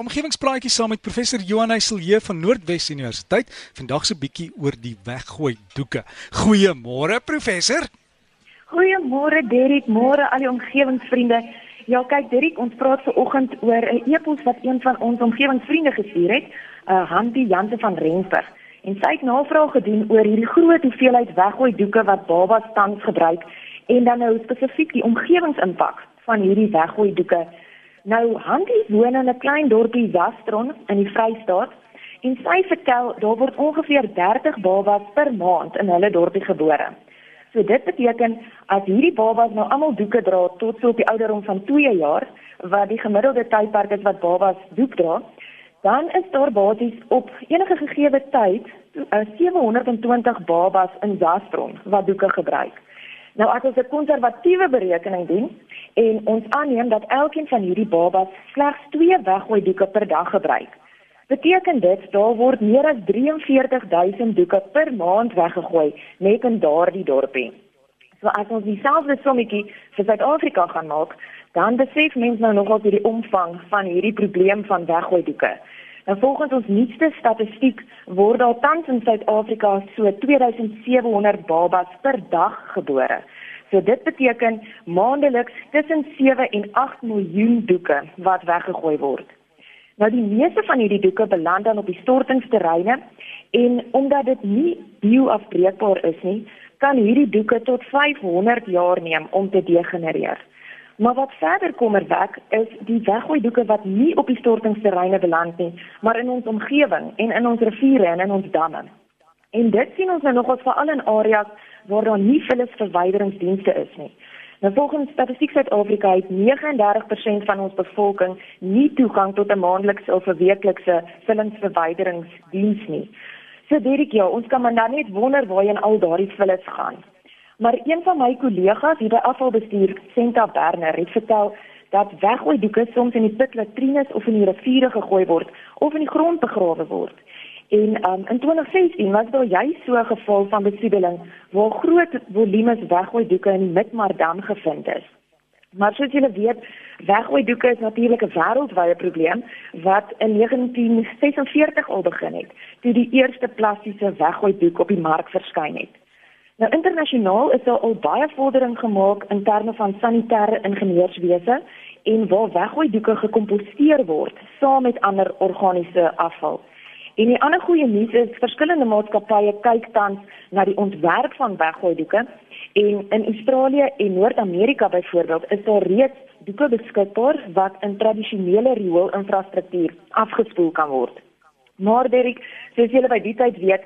Omgewingspraatjie saam met professor Johan Heiselje van Noordwes Universiteit. Vandag se bietjie oor die weggooi doeke. Goeiemôre professor. Goeiemôre Derrick, môre al die omgewingsvriende. Ja, kyk Derrick, ons praat ver oggend oor 'n e-pos wat een van ons omgewingsvriende gestuur het, 'n uh, eh, Hantie Janse van Rensburg. En sy het navraag gedoen oor hierdie groot hoeveelheid weggooi doeke wat babas tans gebruik en dan nou spesifiek die omgewingsimpak van hierdie weggooi doeke. Nou Handy woon in 'n klein dorpie Zastron in die Vrystaat en sy vertel daar word ongeveer 30 babas per maand in hulle dorpie gebore. So dit beteken as hierdie babas nou almal doeke dra tot so op die ouderdom van 2 jaar wat die gemiddelde tydperk is wat babas doek dra, dan is daar basies op enige gegee tyd 720 eh, babas in Zastron wat doeke gebruik. Nou as ons 'n konservatiewe berekening doen en ons aanneem dat elkeen van hierdie babas slegs 2 weggooi doeke per dag gebruik, beteken dit daar word meer as 43000 doeke per maand weggegooi net in daardie dorpie. So as ons dieselfde sommetjie vir Suid-Afrika gaan maak, dan besef mense nou nogal die omvang van hierdie probleem van weggooi doeke. En volgens ons nuutste statistiek word daar tans in Suid-Afrika so 2700 babas per dag gebore. So dit beteken maandeliks tussen 7 en 8 miljoen doeke wat weggegooi word. Nou die meeste van hierdie doeke beland dan op die stortingsterreine en omdat dit nie bioafbreekbaar is nie, kan hierdie doeke tot 500 jaar neem om te degenereer. Maar wat verder kommerwek is die weggooi doeke wat nie op die stortingsterreine beland nie, maar in ons omgewing en in ons riviere en in ons damme. En dit sien ons nou nogals veral in areas waar daar nie vullisverwyderingsdienste is nie. Nou volgens Statistiek Suid-Afrika het 39% van ons bevolking nie toegang tot 'n maandelikse of 'n weeklikse vullisverwyderingsdiens nie. So Dirk, ja, ons kan maar net wonder waarheen al daardie vullis gaan. Maar een van my kollegas hier by afvalbestuur, Senta Berner, het vertel dat weggooi doeke soms in die pitlatrines of in die riviere gegooi word of in die grond begrawe word. En um, in 2016 was daar juist so 'n geval van besoedeling waar groot volumes weggooi doeke in die Midmardam gevind is. Maar soos julle weet, weggooi doeke is natuurlik 'n wêreldwye probleem wat in 1946 al begin het, toe die eerste plastiese weggooi doek op die mark verskyn het. Nou internasionaal is daar al baie vordering gemaak in terme van sanitêre ingenieurswese en waar weggooi doeke gekomposteer word saam met ander organiese afval. En die ander goeie nuus is verskillende maatskappye kyk tans na die ontwerp van weggooi doeke en in Australië en Noord-Amerika byvoorbeeld is daar reeds doeke beskikbaar wat in tradisionele riool-infrastruktuur afgespoel kan word. Maar Derek, soos julle by die tyd weet,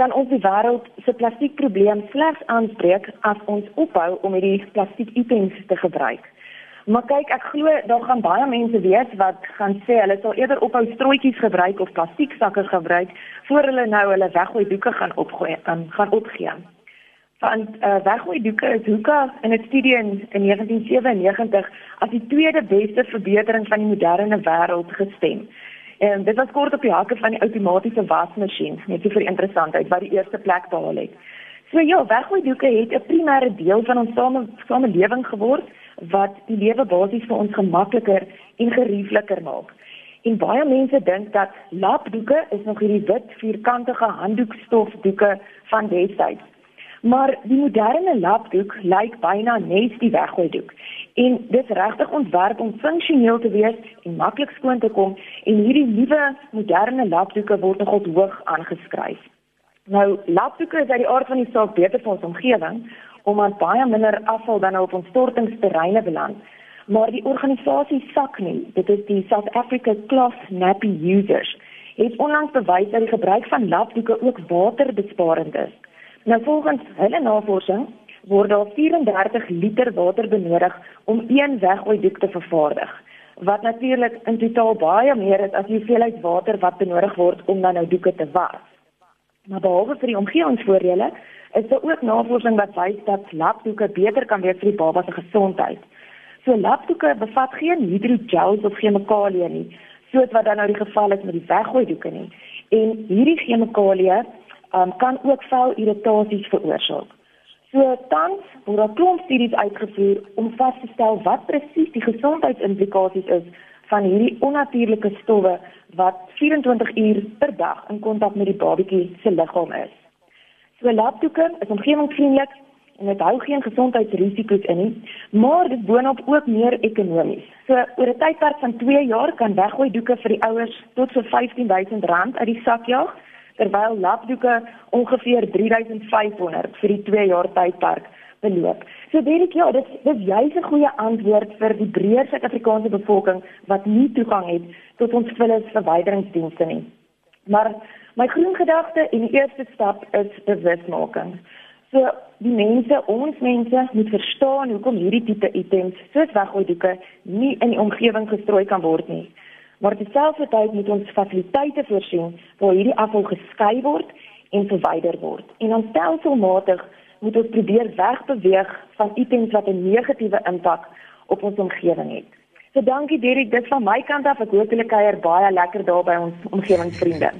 kan ons die wêreld se plastiekprobleem slegs aanspreek as ons ophou om hierdie plastiekitems te gebruik. Maar kyk, ek glo daar gaan baie mense wees wat gaan sê hulle sal eerder ophou strooitjies gebruik of plastieksakke gebruik voor hulle nou hulle weggooi doeke gaan opgooi en gaan opgee. Want uh, weggooi doeke is hoeka in 'n studie in, in 1997 as die tweede beste verbetering van die moderne wêreld gestem. En dit was kort op die hakke van die outomatiese wasmasjien, net so vir interessantheid wat die eerste plek behaal het. So ja, weggooi doeke het 'n primêre deel van ons same samelewing geword wat die lewe basies vir ons gemakliker en geriefliker maak. En baie mense dink dat lapdoeke is nog hierdie wit vierkantige handdoekstofdoeke van destyds. Maar die moderne lapdoek lyk byna net die weggooi doek. En dit is regtig ontwerp om funksioneel te wees en maklik skoon te kom en hierdie nuwe moderne lapdoeke word nogal hoog aangeskryf. Nou lapdoeke is uit die aard van die saak beter vir ons omgewing omdat baie minder afval dan op ons stortingsterreine beland. Maar die organisasie SACNI, dit is die South Africa Cloth Nappy Users, het onlangs bewys dat die gebruik van lapdoeke ook waterbesparend is. Nou volgens hulle navorsing word daar 34 liter water benodig om een wegooidoek te vervaardig. Wat natuurlik in totaal baie meer is as die hoeveelheid water wat benodig word om dan nou doeke te was. Maar behalwe vir die omgewingsvoordele, is daar ook navorsing wat wys dat lapdoeke beter kan wees vir die baba se gesondheid. So lapdoeke bevat geen hidrogels of chemikalieë nie, soos wat dan nou die geval is met die weggooidoeke nie. En hierdie chemikalieë um, kan ook velirritasies veroorsaak. So tans word daar klomp studies uitgevoer om vas te stel wat presies die gesondheidsimplikasies is van hierdie onnatuurlike stowwe wat 24 uur per dag in kontak met die babatjie se liggaam is. So labdoeke is omgewingsvriendelik en dit hou geen gesondheidsrisiko's in nie, maar dit boonop ook meer ekonomies. So oor 'n tydperk van 2 jaar kan weggooi doeke vir die ouers tot so R15000 uit die sak jaag, terwyl labdoeke ongeveer 3500 vir die 2 jaar tydperk beloop. So Derek, ja, dit dis juis 'n goeie antwoord vir die breër Suid-Afrikaanse bevolking wat nie toegang het tot ons vullis verwyderingsdienste nie. Maar my groen gedagte en die eerste stap is bewusmaking. So die mense, ons mense moet verstaan hoekom hierdie tipe items soos weggooidoeke nie in die omgewing gestrooi kan word nie. Maar terselfdertyd moet ons fasiliteite voorsien waar hierdie afval geskei word en verwyder word. En ons stelselmatig moet ons probeer wegbeweeg van items wat 'n negatiewe impak op ons omgewing het. So dankie Derek, dit van my kant af. Ek hoop julle kuier baie lekker daar by ons omgewingsvriende.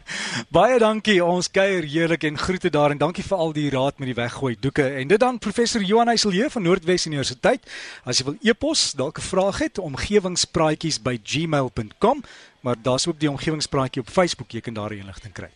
Baie dankie. Ons kuier heerlik en groete daar en dankie vir al die raad met die weggooi doeke. En dit dan professor Johan Heiselje van Noordwes Universiteit. As jy wil e-pos dalk 'n vraag het, omgewingspraatjies by gmail.com, maar daar's ook die omgewingspraatjie op Facebook, jy kan daar inligting kry.